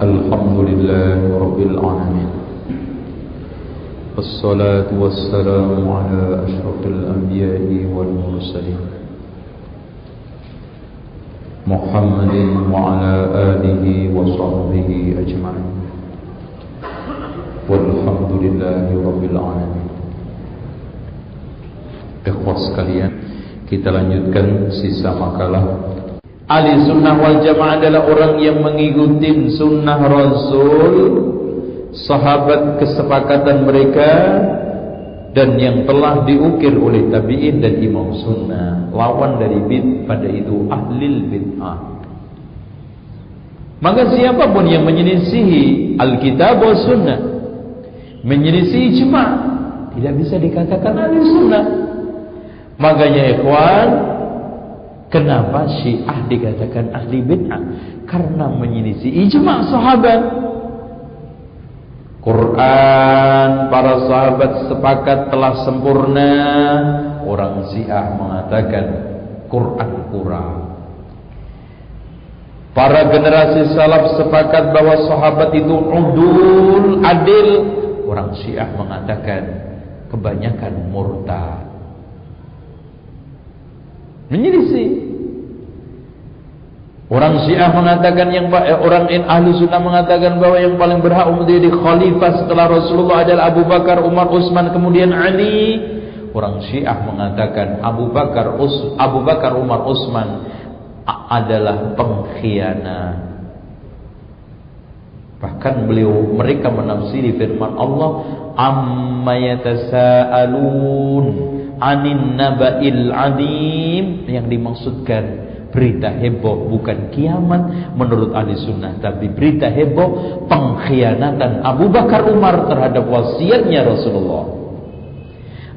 الحمد لله رب العالمين. والصلاة والسلام على أشرف الأنبياء والمرسلين. محمد وعلى آله وصحبه أجمعين. والحمد لله رب العالمين. Ikhwas sekalian Kita lanjutkan sisa makalah. Ahli sunnah wal jamaah adalah orang yang mengikuti sunnah Rasul Sahabat kesepakatan mereka Dan yang telah diukir oleh tabi'in dan imam sunnah. Lawan dari bid pada itu ahlil bid'ah. Maka siapapun yang menyelisihi Alkitab wa sunnah Menyelisihi ijma' Tidak bisa dikatakan ahli sunnah. Makanya ikhwan Kenapa syiah dikatakan ahli bid'ah? Karena menyelisih ijma' sahabat. Quran Para sahabat sepakat telah sempurna. Orang syiah mengatakan Quran kurang. Para generasi salaf sepakat bahwa sahabat itu udul, adil. Orang syiah mengatakan Kebanyakan murtad menyelisih. Orang Syiah mengatakan yang eh, orang in ahli sunnah mengatakan bahwa yang paling berhak menjadi khalifah setelah Rasulullah adalah Abu Bakar, Umar, Utsman, kemudian Ali. Orang Syiah mengatakan Abu Bakar, Us, Abu Bakar, Umar, Utsman adalah pengkhianat. Bahkan beliau mereka menafsiri firman Allah, "Amma yatasaalun" anin naba'il adim. Yang dimaksudkan berita heboh bukan kiamat menurut ahli sunnah tapi berita heboh pengkhianatan Abu Bakar Umar terhadap wasiatnya Rasulullah.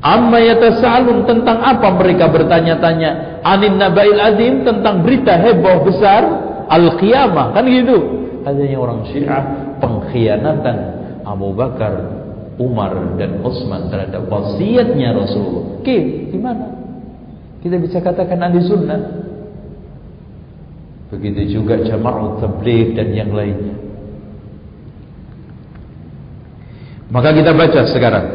Amma yatasa'alun tentang apa mereka bertanya-tanya? Anin naba'il adim tentang berita heboh besar al-qiyamah. Kan gitu. Adanya orang Syiah pengkhianatan Abu Bakar Umar dan Utsman terhadap wasiatnya Rasulullah. Oke, gimana? Kita bisa katakan ahli sunnah. Begitu juga jamaah tabligh dan yang lainnya. Maka kita baca sekarang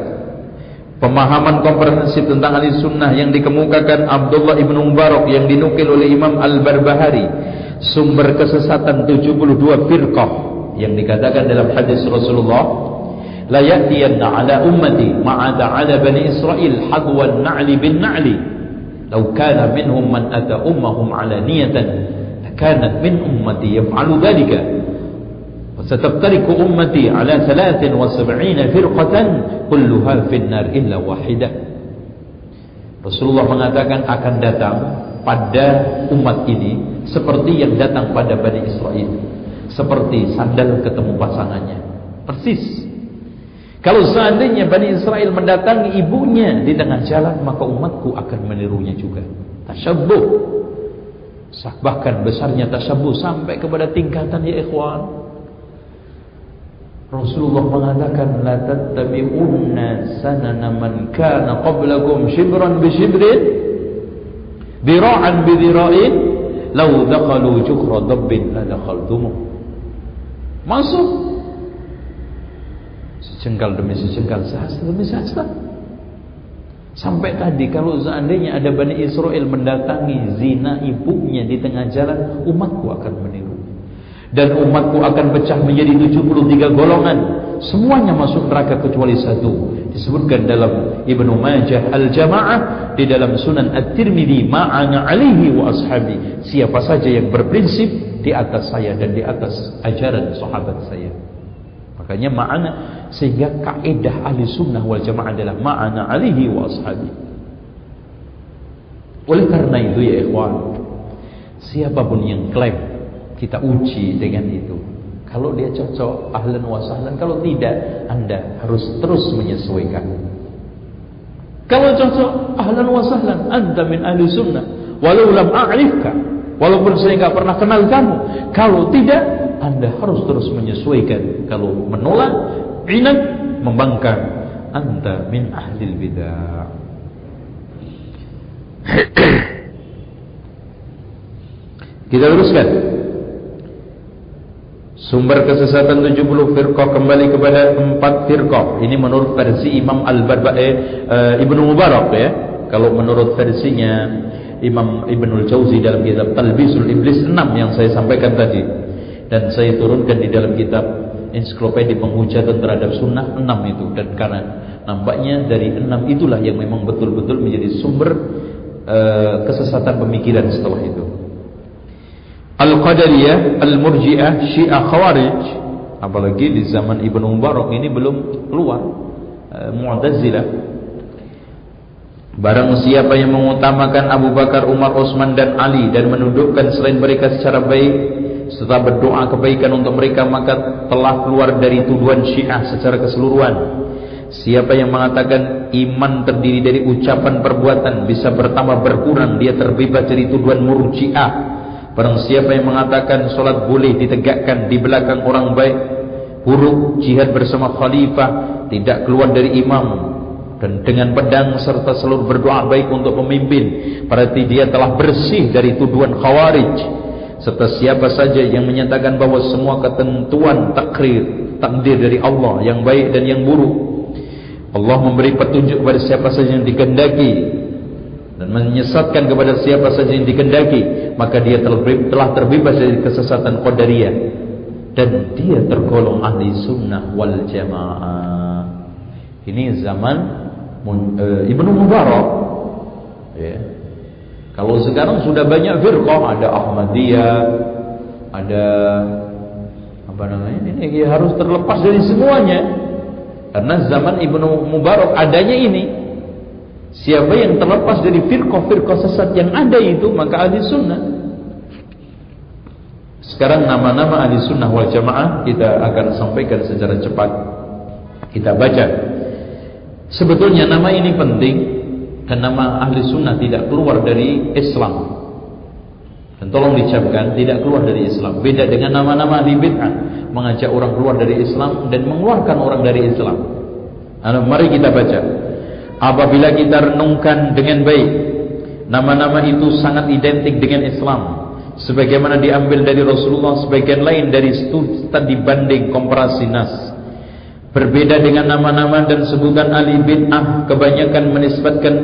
pemahaman komprehensif tentang ahli sunnah yang dikemukakan Abdullah ibnu Mubarak yang dinukil oleh Imam Al Barbahari sumber kesesatan 72 firqah yang dikatakan dalam hadis Rasulullah لا ليأتين على أمتي ما عدا على بني إسرائيل حذو النعل بالنعل. لو كان منهم من أتى أمهم على نية لكانت من أمتي يفعل ذلك. وستفترك أمتي على ثلاث وسبعين فرقة كلها في النار إلا واحدة. رسول الله mengatakan akan datang pada umat ini seperti yang datang pada Bani Israel. Seperti sandal ketemu pasangannya. Persis. Kalau seandainya Bani Israel mendatangi ibunya di tengah jalan, maka umatku akan menirunya juga. Tasyabuh. Bahkan besarnya tasyabuh sampai kepada tingkatan ya ikhwan. Rasulullah mengatakan la tattabi'unna sanana man kana qablakum shibran bi shibrin dira'an bi dira'in law dakhalu jukhra dabbin la dakhaltumuh. Masuk Sejengkal demi sejengkal, sehasta demi sehasta. Sampai tadi kalau seandainya ada Bani Israel mendatangi zina ibunya di tengah jalan, umatku akan meniru. Dan umatku akan pecah menjadi 73 golongan. Semuanya masuk neraka kecuali satu. Disebutkan dalam Ibnu Majah Al-Jamaah di dalam Sunan At-Tirmidzi ma'ana alihi wa ashabi. Siapa saja yang berprinsip di atas saya dan di atas ajaran sahabat saya. Makanya ma'ana sehingga kaidah ahli sunnah wal jamaah adalah ma'ana alihi wa ashabi. Oleh karena itu ya ikhwan, siapa pun yang klaim kita uji dengan itu. Kalau dia cocok ahlan wa sahlan, kalau tidak Anda harus terus menyesuaikan. Kalau cocok ahlan wa sahlan, Anda min ahli sunnah, walau lam a'rifka, walaupun saya enggak pernah kenal kamu. Kalau tidak, anda harus terus menyesuaikan. Kalau menolak, ingat membangkang. Anda min ahlil bidah. Kita teruskan. Sumber kesesatan 70 firqah kembali kepada empat firqah. Ini menurut versi Imam Al-Barba'i eh, Ibnu Mubarak ya. Kalau menurut versinya Imam Ibnul Jauzi dalam kitab Talbisul Iblis 6 yang saya sampaikan tadi dan saya turunkan di dalam kitab ensiklopedia penghujatan terhadap sunnah 6 itu. Dan karena nampaknya dari 6 itulah yang memang betul-betul menjadi sumber uh, kesesatan pemikiran setelah itu. Al-Qadariyah, Al-Murji'ah, Syiah Khawarij. Apalagi di zaman Ibnu Mubarak ini belum keluar uh, Mu'tazilah. Barang siapa yang mengutamakan Abu Bakar, Umar, Utsman dan Ali dan menundukkan selain mereka secara baik serta berdoa kebaikan untuk mereka maka telah keluar dari tuduhan Syiah secara keseluruhan. Siapa yang mengatakan iman terdiri dari ucapan perbuatan bisa bertambah berkurang dia terbebas dari tuduhan Murji'ah. Barang siapa yang mengatakan solat boleh ditegakkan di belakang orang baik, buruk jihad bersama khalifah tidak keluar dari imam dan dengan pedang serta seluruh berdoa baik untuk pemimpin berarti dia telah bersih dari tuduhan khawarij serta siapa saja yang menyatakan bahwa semua ketentuan takdir takdir dari Allah yang baik dan yang buruk Allah memberi petunjuk kepada siapa saja yang dikehendaki dan menyesatkan kepada siapa saja yang dikehendaki maka dia telah terbebas dari kesesatan qadariyah dan dia tergolong ahli sunnah wal jamaah ini zaman uh, Ibnu Mubarak ya. Kalau sekarang sudah banyak firqah, ada Ahmadiyah, ada apa namanya? Ini harus terlepas dari semuanya. Karena zaman Ibnu Mubarak adanya ini. Siapa yang terlepas dari firqah-firqah sesat yang ada itu, maka ahli sunnah. Sekarang nama-nama ahli sunnah wal jamaah kita akan sampaikan secara cepat. Kita baca Sebetulnya nama ini penting dan nama ahli sunnah tidak keluar dari Islam. Dan tolong dicapkan tidak keluar dari Islam. Beda dengan nama-nama ahli bid'ah mengajak orang keluar dari Islam dan mengeluarkan orang dari Islam. Nah, mari kita baca. Apabila kita renungkan dengan baik, nama-nama itu sangat identik dengan Islam. Sebagaimana diambil dari Rasulullah, sebagian lain dari studi banding komparasi nas. Berbeda dengan nama-nama dan sebutan ahli bid'ah kebanyakan menisbatkan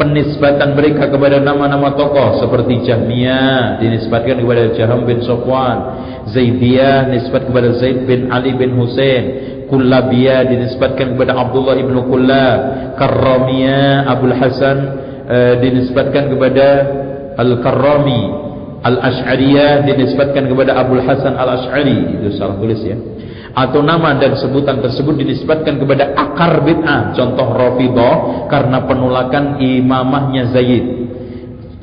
penisbatan mereka kepada nama-nama tokoh seperti Jahmiyah dinisbatkan kepada Jaham bin Sofwan, Zaidiyah nisbat kepada Zaid bin Ali bin Hussein, Kullabiyah dinisbatkan kepada Abdullah ibn Kullab, Karramiyah Abdul Hasan e, dinisbatkan kepada Al-Karrami, Al-Ash'ariyah dinisbatkan kepada Abdul Hasan Al-Ash'ari. Itu salah tulis ya atau nama dan sebutan tersebut dinisbatkan kepada akar bid'ah. Contoh Rafidah karena penolakan imamahnya Zaid.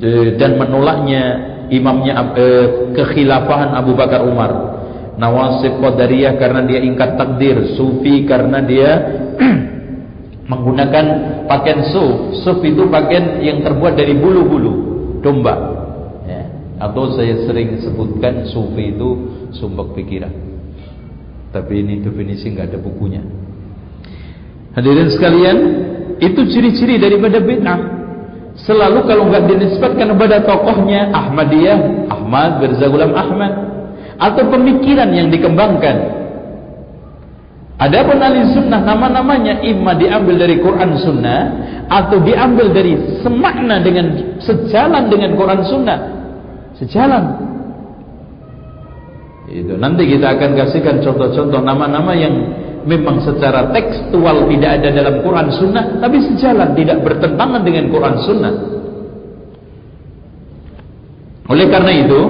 E, dan menolaknya imamnya e, kekhilafahan Abu Bakar Umar. Nawasib Qadariyah karena dia ingkar takdir. Sufi karena dia menggunakan pakaian suf. Suf itu pakaian yang terbuat dari bulu-bulu domba. Ya. atau saya sering sebutkan sufi itu sumpah pikiran tapi ini definisi nggak ada bukunya. Hadirin sekalian, itu ciri-ciri daripada bid'ah. Selalu kalau nggak dinisbatkan kepada tokohnya Ahmadiyah, Ahmad Mirza Ghulam Ahmad atau pemikiran yang dikembangkan. Adapun ahli sunnah nama-namanya imma diambil dari Quran sunnah atau diambil dari semakna dengan sejalan dengan Quran sunnah. Sejalan itu nanti kita akan kasihkan contoh-contoh nama-nama yang memang secara tekstual tidak ada dalam Quran Sunnah, tapi sejalan tidak bertentangan dengan Quran Sunnah. Oleh karena itu,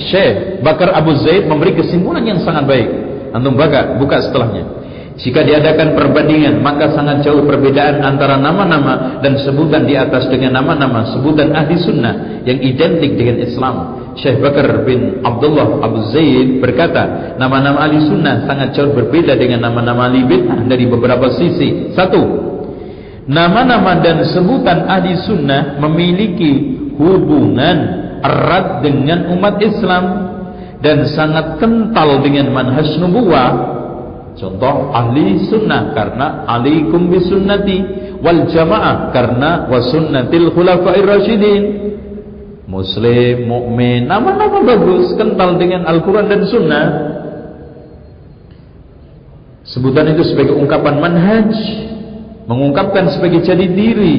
Syekh Bakar Abu Zaid memberi kesimpulan yang sangat baik. Antum baca, buka setelahnya. Jika diadakan perbandingan, maka sangat jauh perbedaan antara nama-nama dan sebutan di atas dengan nama-nama sebutan ahli sunnah yang identik dengan Islam. Syekh Bakar bin Abdullah Abu Zaid berkata, nama-nama ahli sunnah sangat jauh berbeda dengan nama-nama ahli bid'ah dari beberapa sisi. Satu, nama-nama dan sebutan ahli sunnah memiliki hubungan erat dengan umat Islam dan sangat kental dengan manhaj nubuwah Contoh ahli sunnah karena alaikum bisunnati wal jamaah karena wasunnatil khulafair rasyidin. Muslim, mukmin, nama-nama bagus, kental dengan Al-Quran dan Sunnah. Sebutan itu sebagai ungkapan manhaj, mengungkapkan sebagai jadi diri,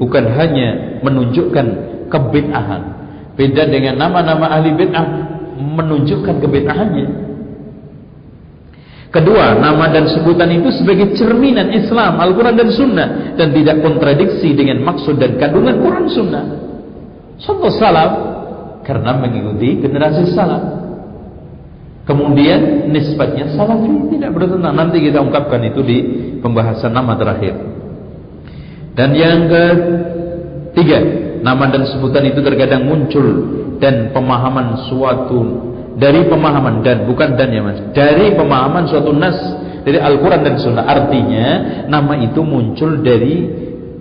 bukan hanya menunjukkan kebid'ahan. Beda dengan nama-nama ahli bid'ah menunjukkan kebid'ahannya. Kedua, nama dan sebutan itu sebagai cerminan Islam, Al-Quran dan Sunnah dan tidak kontradiksi dengan maksud dan kandungan Quran Sunnah. Contoh salaf karena mengikuti generasi salaf. Kemudian nisbatnya salafi tidak bertentangan. Nanti kita ungkapkan itu di pembahasan nama terakhir. Dan yang ketiga, nama dan sebutan itu terkadang muncul dan pemahaman suatu dari pemahaman dan bukan dan ya mas. Dari pemahaman suatu nas dari Al-Quran dan Sunnah. Artinya nama itu muncul dari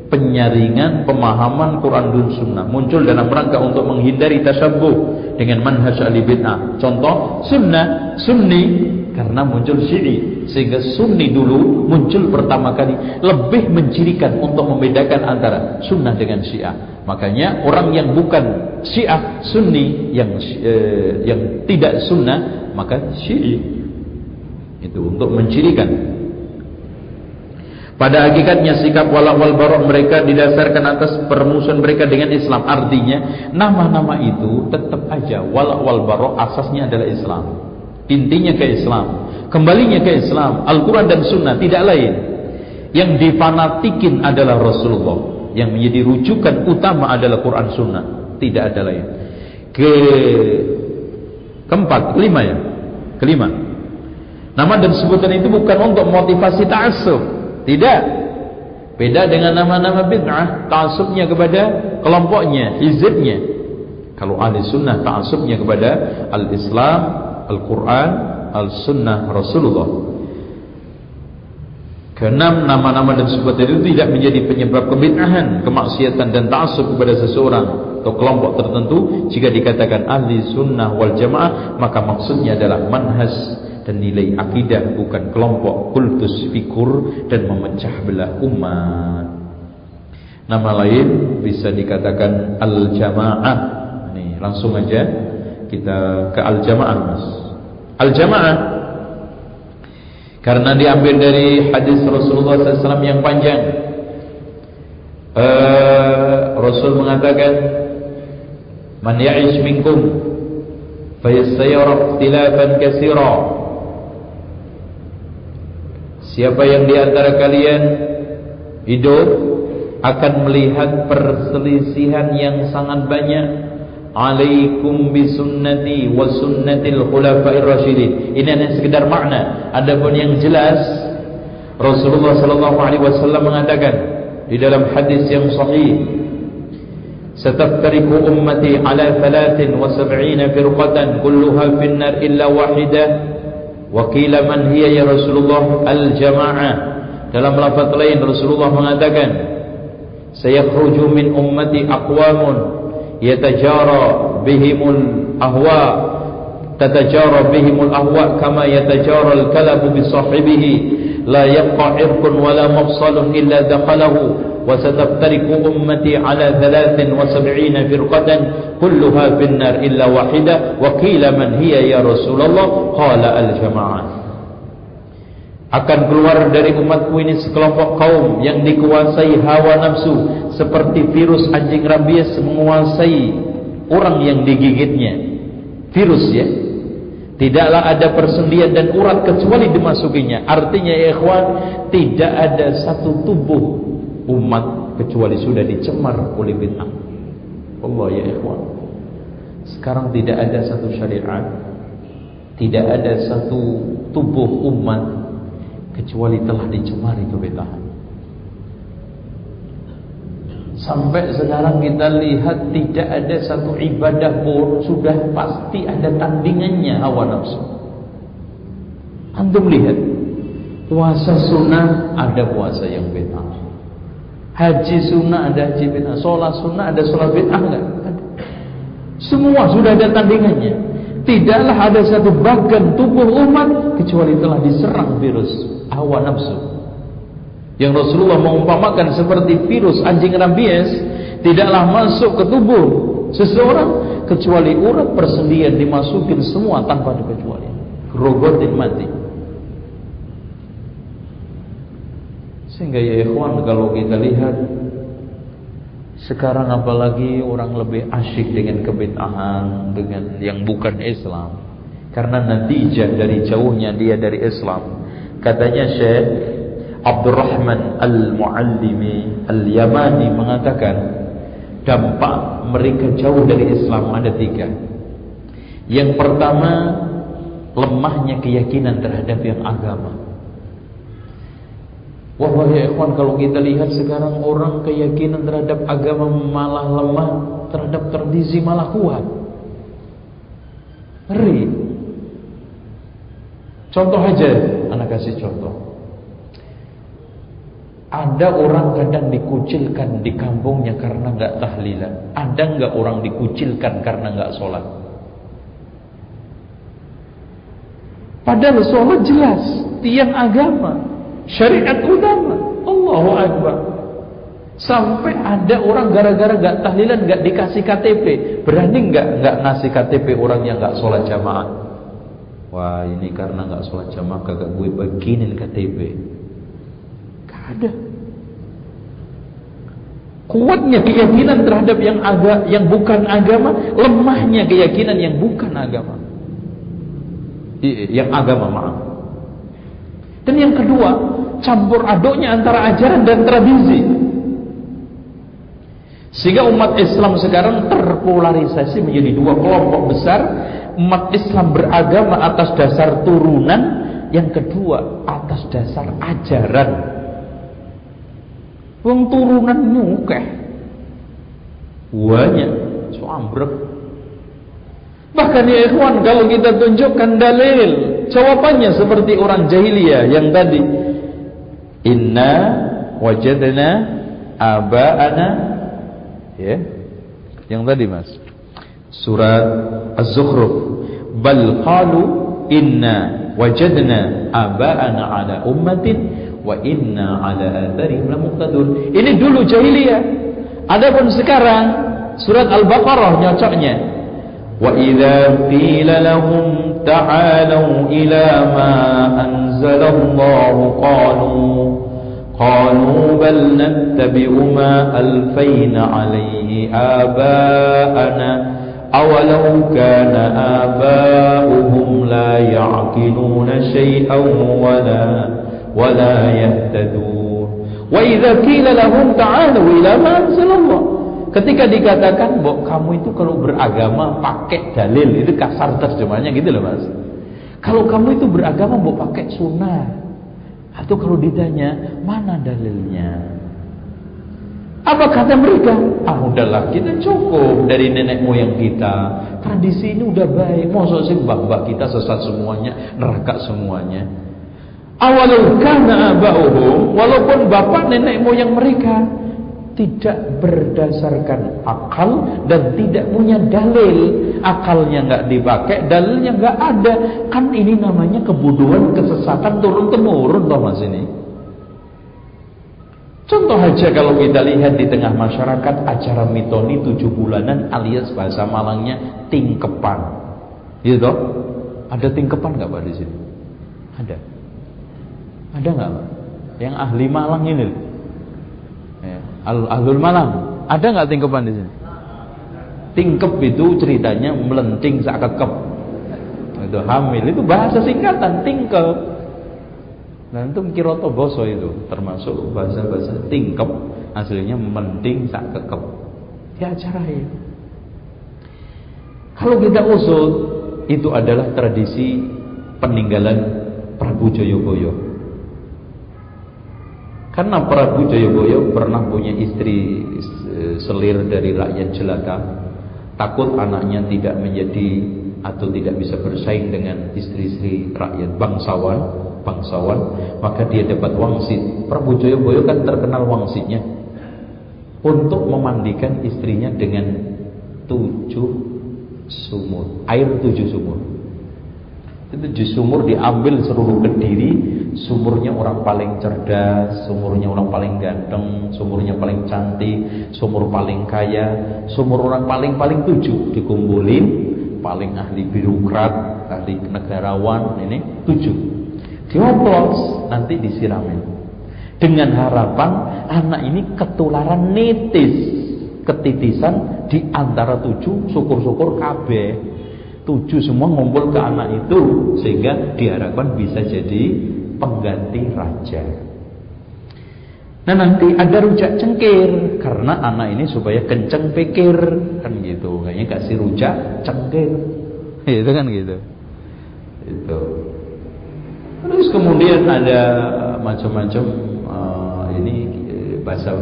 penyaringan pemahaman Quran dan Sunnah. Muncul dalam rangka untuk menghindari tasabuh dengan manhaj ahli bid'ah. Contoh Sunnah Sunni karena muncul Syi'i sehingga Sunni dulu muncul pertama kali. Lebih mencirikan untuk membedakan antara Sunnah dengan Syiah. Makanya orang yang bukan Syiah Sunni yang eh, yang tidak Sunnah maka Syi'i. Itu untuk mencirikan. Pada hakikatnya sikap wala wal barok mereka didasarkan atas permusuhan mereka dengan Islam. Artinya nama-nama itu tetap aja wala wal barok asasnya adalah Islam. Intinya ke Islam. Kembalinya ke Islam. Al-Quran dan Sunnah tidak lain. Yang difanatikin adalah Rasulullah. Yang menjadi rujukan utama adalah Quran Sunnah. Tidak ada lain. Ke keempat, kelima ya. Kelima. Nama dan sebutan itu bukan untuk motivasi ta'asub. Tidak. Beda dengan nama-nama bid'ah, ta'asubnya kepada kelompoknya, hizibnya. Kalau ahli sunnah ta'asubnya kepada al-Islam, Al-Quran, Al-Sunnah Rasulullah. Keenam nama-nama dan sebutan itu tidak menjadi penyebab kebid'ahan, kemaksiatan dan ta'asub kepada seseorang atau kelompok tertentu. Jika dikatakan ahli sunnah wal jamaah maka maksudnya adalah manhas dan nilai akidah bukan kelompok kultus fikur dan memecah belah umat. Nama lain bisa dikatakan al-jamaah. Ini langsung aja kita ke al-jamaah mas. Al-jamaah karena diambil dari hadis Rasulullah SAW yang panjang. Uh, Rasul mengatakan Man ya'ish minkum Fayassayara ikhtilafan kasira Siapa yang di antara kalian Hidup Akan melihat perselisihan yang sangat banyak Alaikum bisunnati wa sunnatil khulafair rasyidin Ini hanya sekedar makna Adapun yang jelas Rasulullah sallallahu alaihi wasallam mengatakan di dalam hadis yang sahih ستفترق أمتي على ثلاث وسبعين فرقة كلها في النار إلا واحدة وقيل من هي يا رسول الله الجماعة dalam lafaz lain Rasulullah mengatakan sayakhruju min ummati aqwamun يتجارى بهم الأهواء تتجارى بهم الأهواء كما يتجارى الكلب بصاحبه. لا يبقى عرق ولا مفصل إلا دخله. وستفترق أمتي على ثلاث وسبعين فرقة كلها في النار إلا واحدة. وقيل من هي يا رسول الله؟ قال الجماعات akan keluar dari umatku ini sekelompok kaum yang dikuasai hawa nafsu seperti virus anjing rabies menguasai orang yang digigitnya virus ya tidaklah ada persendian dan urat kecuali dimasukinya artinya ya ikhwan tidak ada satu tubuh umat kecuali sudah dicemar oleh bid'ah. Allah ya ikhwan. Sekarang tidak ada satu syariat, tidak ada satu tubuh umat kecuali telah dicemari kebid'ahan. Sampai sekarang kita lihat tidak ada satu ibadah pun sudah pasti ada tandingannya hawa nafsu. Antum lihat puasa sunnah ada puasa yang bid'ah. Haji sunnah ada haji bid'ah, sholat sunnah ada sholat bid'ah enggak? Semua sudah ada tandingannya. Tidaklah ada satu bagian tubuh umat kecuali telah diserang virus hawa nafsu. Yang Rasulullah mengumpamakan seperti virus anjing rabies tidaklah masuk ke tubuh seseorang kecuali urat persendian dimasukin semua tanpa dikecualian. Grogotin mati. Sehingga ya ikhwan kalau kita lihat sekarang apalagi orang lebih asyik dengan kebid'ahan, dengan yang bukan Islam. Karena natijah dari jauhnya dia dari Islam. Katanya Syekh Abdurrahman Al-Muallimi Al-Yamani mengatakan dampak mereka jauh dari Islam ada tiga. Yang pertama lemahnya keyakinan terhadap yang agama. Wah wahai ikhwan kalau kita lihat sekarang orang keyakinan terhadap agama malah lemah, terhadap tradisi malah kuat. Ngeri. Contoh aja, anak kasih contoh. Ada orang kadang dikucilkan di kampungnya karena nggak tahlilan. Ada nggak orang dikucilkan karena nggak sholat? Padahal sholat jelas, tiang agama syariat utama Allahu Akbar sampai ada orang gara-gara gak tahlilan gak dikasih KTP berani gak gak ngasih KTP orang yang gak sholat jamaah wah ini karena gak sholat jamaah kagak gue beginin KTP gak ada kuatnya keyakinan terhadap yang aga, yang bukan agama lemahnya keyakinan yang bukan agama yang agama maaf dan yang kedua, campur aduknya antara ajaran dan tradisi. Sehingga umat Islam sekarang terpolarisasi menjadi dua kelompok besar. Umat Islam beragama atas dasar turunan, yang kedua atas dasar ajaran. Wong turunan nyukeh. Banyak, so Bahkan ya ikhwan kalau kita tunjukkan dalil Jawabannya seperti orang jahiliyah yang tadi. Inna wajadna aba'ana. Ya. Yang tadi mas Surat Az-Zukhruf Bal qalu inna wajadna aba'ana ala ummatin Wa inna ala atharihim lamuqtadun Ini dulu jahiliyah Adapun sekarang Surat Al-Baqarah nyocoknya وإذا قيل لهم تعالوا إلى ما أنزل الله قالوا قالوا بل نتبع ما ألفينا عليه آباءنا أولو كان آباؤهم لا يعقلون شيئا ولا ولا يهتدون وإذا قيل لهم تعالوا إلى ما أنزل الله Ketika dikatakan bahwa kamu itu kalau beragama pakai dalil itu kasar terjemahnya gitu loh mas. Kalau kamu itu beragama mau pakai sunnah atau kalau ditanya mana dalilnya? Apa kata mereka? Ah udahlah kita cukup dari nenek moyang kita. Tradisi ini udah baik. Masa sih mbak-mbak kita sesat semuanya, neraka semuanya. Awalau kana abauhum, walaupun bapak nenek moyang mereka tidak berdasarkan akal dan tidak punya dalil akalnya nggak dipakai dalilnya nggak ada kan ini namanya kebodohan kesesatan turun temurun toh mas ini contoh aja kalau kita lihat di tengah masyarakat acara mitoni tujuh bulanan alias bahasa Malangnya tingkepan gitu toh ada tingkepan nggak pak di sini ada ada nggak pak yang ahli Malang ini Ahlul malam. Ada nggak tingkepan di sini? Tingkep itu ceritanya melenting saat kekep. Itu hamil itu bahasa singkatan tingkep. Dan itu kiroto boso itu termasuk bahasa-bahasa tingkep aslinya melenting saat kekep. Ya ya. Kalau kita usul itu adalah tradisi peninggalan Prabu Joyoboyo. Karena Prabu Jayabaya pernah punya istri selir dari rakyat jelata, takut anaknya tidak menjadi atau tidak bisa bersaing dengan istri-istri rakyat bangsawan, bangsawan, maka dia dapat wangsit. Prabu Jayabaya kan terkenal wangsitnya untuk memandikan istrinya dengan tujuh sumur, air tujuh sumur. Itu tujuh sumur diambil seluruh kediri sumurnya orang paling cerdas, sumurnya orang paling ganteng, sumurnya paling cantik, sumur paling kaya, sumur orang paling-paling tujuh dikumpulin, paling ahli birokrat, ahli negarawan, ini tujuh. Dioplos, nanti disiramin. dengan harapan anak ini ketularan nitis. Ketitisan di antara tujuh syukur-syukur KB tujuh semua ngumpul ke anak itu sehingga diharapkan bisa jadi pengganti raja. Nah nanti ada rujak cengkir karena anak ini supaya kenceng pikir. Kan gitu kayaknya kasih rujak cengkir. Itu kan gitu. Itu terus kemudian ada macam-macam uh, ini eh, bahasa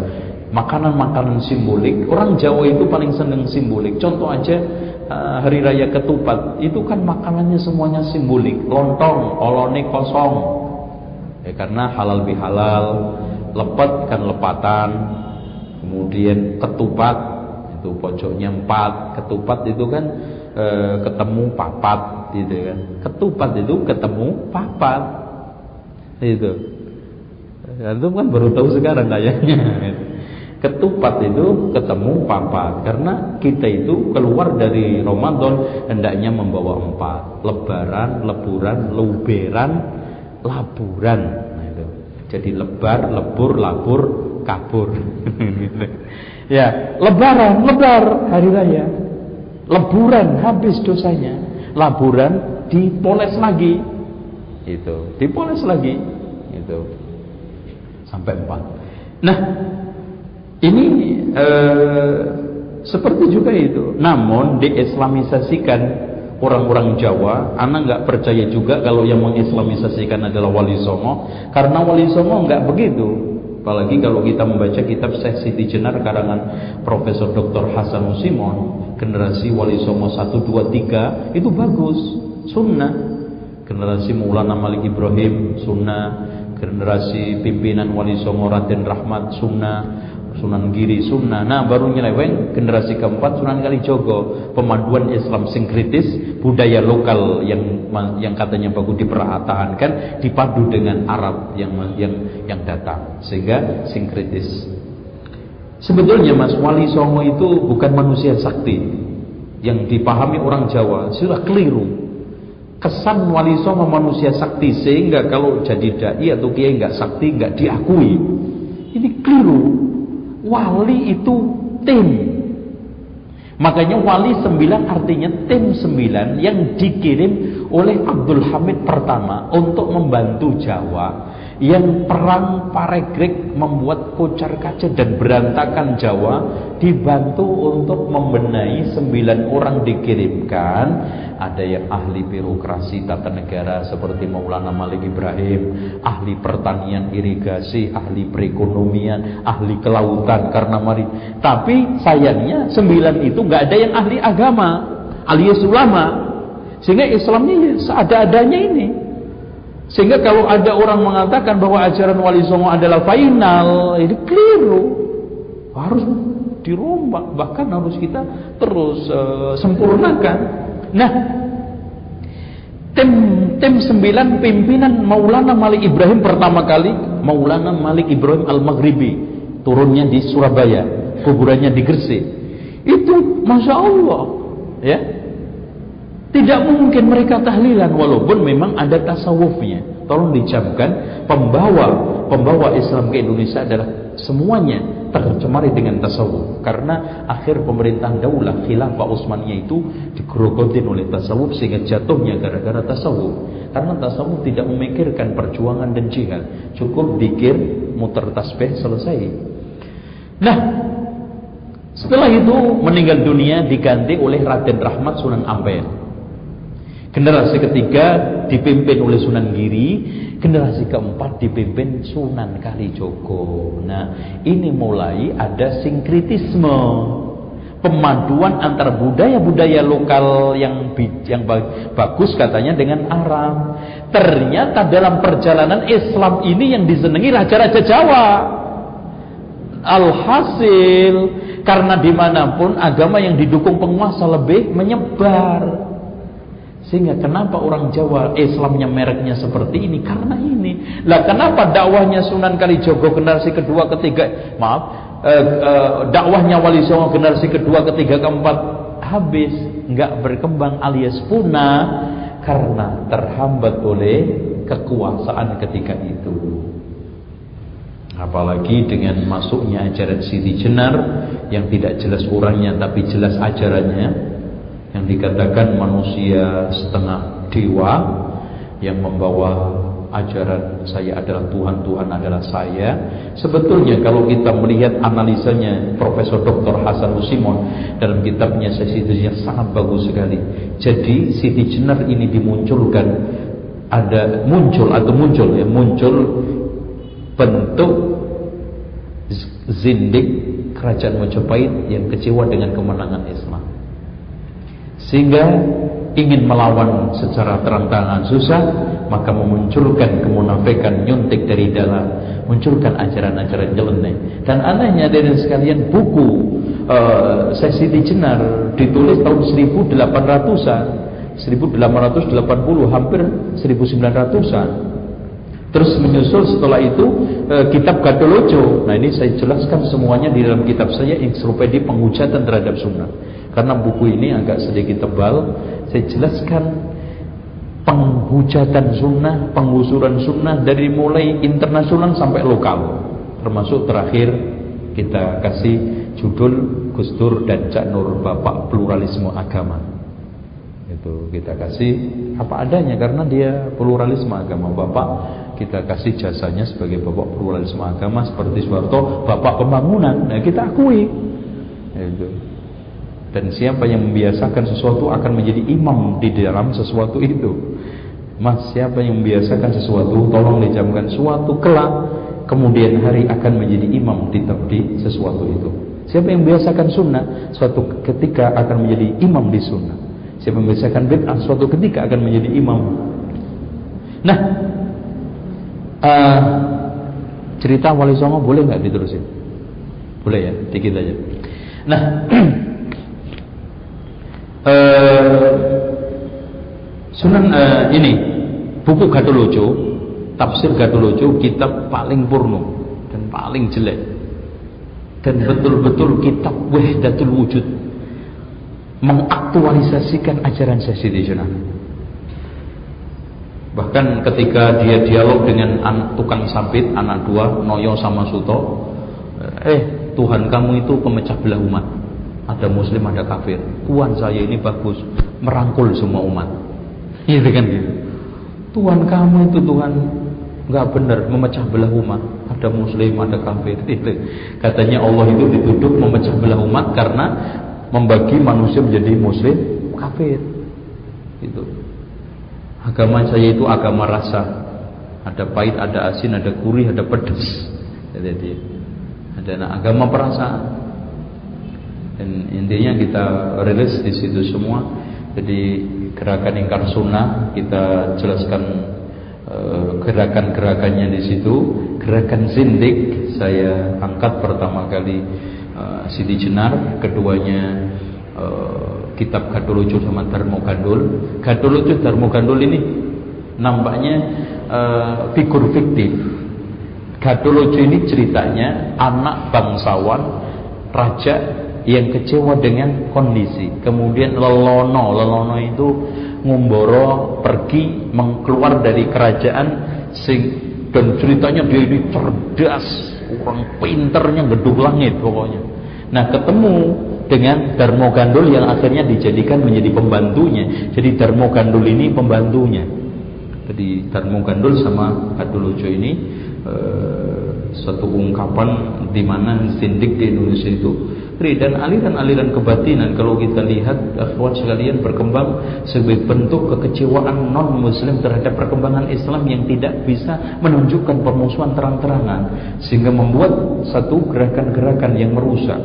makanan-makanan simbolik. Orang Jawa itu paling seneng simbolik. Contoh aja uh, hari raya ketupat. Itu kan makanannya semuanya simbolik. Lontong olone kosong. Ya karena halal bihalal lepet kan lepatan. Kemudian ketupat itu pojoknya empat. Ketupat itu kan e, ketemu papat gitu kan. Ketupat itu ketemu papat itu. Itu kan baru tahu sekarang kayaknya. Ketupat itu ketemu papat. Karena kita itu keluar dari Ramadan hendaknya membawa empat. Lebaran leburan luberan laburan. Nah itu. Jadi lebar lebur labur kabur. Ya lebaran lebar hari raya. Leburan habis dosanya. Laburan dipoles lagi itu dipoles lagi itu sampai empat nah ini eh, seperti juga itu. Namun diislamisasikan orang-orang Jawa, anak nggak percaya juga kalau yang mengislamisasikan adalah Wali Songo, karena Wali Songo nggak begitu. Apalagi kalau kita membaca kitab Syekh Siti Jenar karangan Profesor Dr. Hasan Simon, generasi Wali Songo 1 2 3 itu bagus, sunnah. Generasi Maulana Malik Ibrahim sunnah, generasi pimpinan Wali Songo Raden Rahmat sunnah, Sunan Giri Sunnah. Nah, baru nyeleweng generasi keempat Sunan Kalijogo, pemaduan Islam sinkritis, budaya lokal yang yang katanya bagus dipertahankan dipadu dengan Arab yang yang yang datang sehingga sinkritis. Sebetulnya Mas Wali Songo itu bukan manusia sakti yang dipahami orang Jawa sudah keliru. Kesan Wali Songo manusia sakti sehingga kalau jadi dai atau kiai nggak sakti nggak diakui. Ini keliru Wali itu tim. Makanya wali sembilan artinya tim sembilan yang dikirim oleh Abdul Hamid pertama untuk membantu Jawa yang perang Paregrek membuat kocar kacir dan berantakan Jawa dibantu untuk membenahi sembilan orang dikirimkan. Ada yang ahli birokrasi tata negara seperti Maulana Malik Ibrahim ahli pertanian irigasi ahli perekonomian ahli kelautan karena mari. Tapi sayangnya sembilan itu nggak ada yang ahli agama alias ulama. Sehingga Islamnya ya seada-adanya ini sehingga kalau ada orang mengatakan bahwa ajaran Wali Songo adalah final, itu keliru. Harus dirombak, bahkan harus kita terus uh, sempurnakan. Nah, tim tim sembilan pimpinan Maulana Malik Ibrahim pertama kali Maulana Malik Ibrahim Al-Maghribi turunnya di Surabaya, kuburannya di Gresik. Itu masya Allah, ya tidak mungkin mereka tahlilan walaupun memang ada tasawufnya. Tolong dicamkan pembawa pembawa Islam ke Indonesia adalah semuanya tercemari dengan tasawuf. Karena akhir pemerintahan daulah khilafah Utsmaniyah itu digerogotin oleh tasawuf sehingga jatuhnya gara-gara tasawuf. Karena tasawuf tidak memikirkan perjuangan dan jihad. Cukup dikir muter tasbih selesai. Nah setelah itu meninggal dunia diganti oleh Raden Rahmat Sunan Ampel Generasi ketiga dipimpin oleh Sunan Giri, generasi keempat dipimpin Sunan Kalijogo. Nah, ini mulai ada sinkritisme pemaduan antara budaya-budaya lokal yang yang bagus katanya dengan Arab. Ternyata dalam perjalanan Islam ini yang disenangi raja-raja Jawa. Alhasil karena di mana pun agama yang didukung penguasa lebih menyebar. Sehingga kenapa orang Jawa Islamnya mereknya seperti ini? Karena ini. Lah kenapa dakwahnya Sunan Kalijogo generasi kedua, ketiga, maaf, eh, eh, dakwahnya Wali Songo generasi kedua, ketiga, keempat habis, nggak berkembang alias punah karena terhambat oleh kekuasaan ketika itu. Apalagi dengan masuknya ajaran Siti Jenar yang tidak jelas orangnya tapi jelas ajarannya yang dikatakan manusia setengah dewa yang membawa ajaran saya adalah Tuhan, Tuhan adalah saya. Sebetulnya kalau kita melihat analisanya Profesor Dr. Hasan Usimon dalam kitabnya sesi itu sangat bagus sekali. Jadi Siti Jenar ini dimunculkan ada muncul atau muncul ya muncul bentuk zindik kerajaan Majapahit yang kecewa dengan kemenangan Islam sehingga ingin melawan secara terang-terangan susah maka memunculkan kemunafikan nyuntik dari dalam munculkan ajaran-ajaran nyeleneh dan anehnya dari sekalian buku uh, sesi di Jenar ditulis tahun 1800-an 1880 hampir 1900-an Terus menyusul setelah itu e, kitab Gatolojo. Nah ini saya jelaskan semuanya di dalam kitab saya Ensiklopedia Penghujatan Terhadap Sunnah. Karena buku ini agak sedikit tebal, saya jelaskan penghujatan sunnah, penggusuran sunnah dari mulai internasional sampai lokal. Termasuk terakhir kita kasih judul Gustur dan Cak Nur Bapak Pluralisme Agama. Itu kita kasih apa adanya karena dia pluralisme agama Bapak kita kasih jasanya sebagai bapak pluralisme agama seperti Soeharto, bapak pembangunan. Nah, kita akui. Itu. Dan siapa yang membiasakan sesuatu akan menjadi imam di dalam sesuatu itu. Mas, siapa yang membiasakan sesuatu, tolong dijamkan suatu kelak kemudian hari akan menjadi imam di, di sesuatu itu. Siapa yang membiasakan sunnah, suatu ketika akan menjadi imam di sunnah. Siapa yang membiasakan bid'ah, suatu ketika akan menjadi imam. Nah, uh, cerita Wali Songo boleh nggak diterusin? Boleh ya, dikit aja. Nah, Sunan uh, ini buku Gatolojo, tafsir Gatolojo kitab paling purno dan paling jelek dan betul-betul kitab Wahdatul Wujud mengaktualisasikan ajaran Sayyidi Bahkan ketika dia dialog dengan tukang sabit, anak dua, Noyo sama Suto, eh Tuhan kamu itu pemecah belah umat. Ada muslim, ada kafir. Tuhan saya ini bagus, merangkul semua umat. Iya kan gitu. Tuhan kamu itu Tuhan nggak benar memecah belah umat. Ada muslim, ada kafir. Itu katanya Allah itu dituduh memecah belah umat karena membagi manusia menjadi muslim, kafir. Itu. Agama saya itu agama rasa. Ada pahit, ada asin, ada gurih, ada pedas. Jadi ada agama perasaan. Dan intinya kita rilis di situ semua. Jadi gerakan ingkar sunnah kita jelaskan uh, gerakan-gerakannya di situ. Gerakan zindik saya angkat pertama kali uh, Siti Jenar, keduanya uh, kitab Gadolojo sama Darmo Gandul. Gadolojo Darmo Gandul ini nampaknya figur fiktif. Gadolojo ini ceritanya anak bangsawan raja yang kecewa dengan kondisi. Kemudian lelono, lelono itu ngumboro pergi mengkeluar dari kerajaan sing dan ceritanya dia ini cerdas, orang pinternya gedung langit pokoknya. Nah ketemu dengan Darmo Gandul yang akhirnya dijadikan menjadi pembantunya. Jadi Darmo Gandul ini pembantunya. Jadi Darmo Gandul sama Adulojo ini e, satu ungkapan di mana sindik di Indonesia itu dan aliran-aliran kebatinan kalau kita lihat akhwat sekalian berkembang sebagai bentuk kekecewaan non muslim terhadap perkembangan Islam yang tidak bisa menunjukkan permusuhan terang-terangan sehingga membuat satu gerakan-gerakan yang merusak.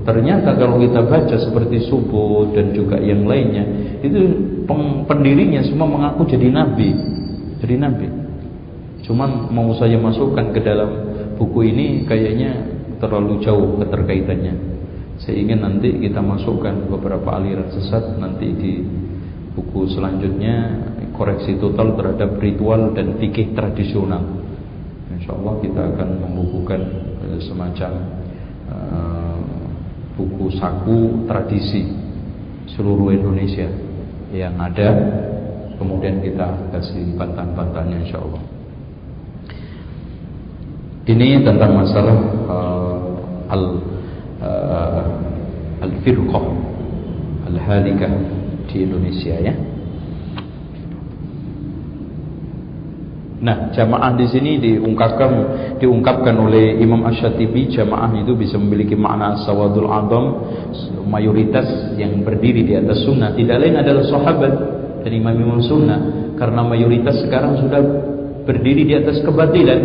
Ternyata kalau kita baca seperti subuh dan juga yang lainnya, itu pendirinya semua mengaku jadi nabi, jadi nabi. Cuman mau saya masukkan ke dalam buku ini kayaknya terlalu jauh keterkaitannya. Ingin nanti kita masukkan beberapa aliran sesat nanti di buku selanjutnya koreksi total terhadap ritual dan fikih tradisional. Insya Allah kita akan membukukan eh, semacam uh, buku saku tradisi seluruh Indonesia yang ada kemudian kita kasih bantahan-bantahannya insya Allah Ini tentang masalah uh, al uh, al firqah al halikah di Indonesia ya. Nah, jamaah di sini diungkapkan diungkapkan oleh Imam Ash-Shatibi jamaah itu bisa memiliki makna sawadul adam mayoritas yang berdiri di atas sunnah. Tidak lain adalah sahabat dan imam-imam sunnah. Karena mayoritas sekarang sudah berdiri di atas kebatilan.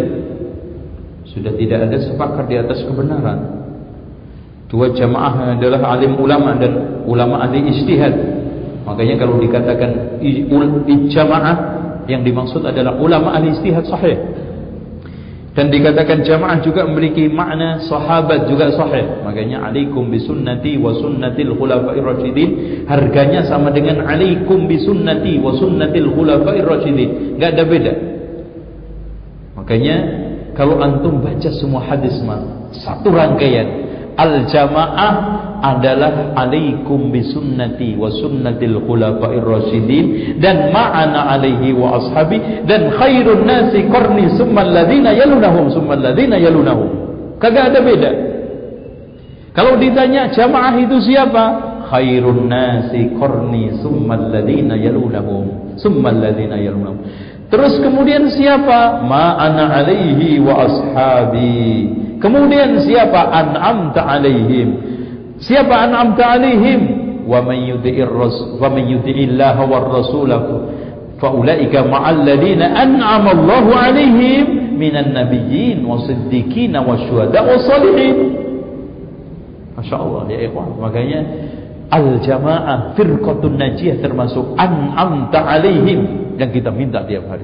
Sudah tidak ada sepakat di atas kebenaran dua jamaah adalah alim ulama dan ulama ahli istihad makanya kalau dikatakan jamaah yang dimaksud adalah ulama ahli istihad sahih. Dan dikatakan jamaah juga memiliki makna sahabat juga sahih. Makanya alaikum bisunnati wa sunnatil khulafa'ir rasyidin. Harganya sama dengan alaikum bisunnati wa sunnatil khulafa'ir rasyidin. Enggak ada beda. Makanya kalau antum baca semua hadis mah satu rangkaian al jamaah adalah alaikum bisunnati wa sunnatil khulafa'ir rasyidin dan ma'ana alaihi wa ashabi dan khairun nasi qarni summa alladhina yalunahum summa alladhina yalunahum. Kagak ada beda. Kalau ditanya jamaah itu siapa? Khairun nasi qarni summa alladhina yalunahum summa alladhina yalunahum. Terus kemudian siapa? Ma'ana alaihi wa ashabi kemudian siapa an'amta alaihim Siapa an'amta alaihim? Wa man yuti'ir rasul wa man yuti'illaha war rasul fa ulaika ma'al ladina an'ama Allahu alaihim minan nabiyyin wasiddiqin wasyuhada wassalihin. Masya-Allah ya ikhwan. Makanya al-jamaah firqatun najiyah termasuk an'amta alaihim yang kita minta tiap hari.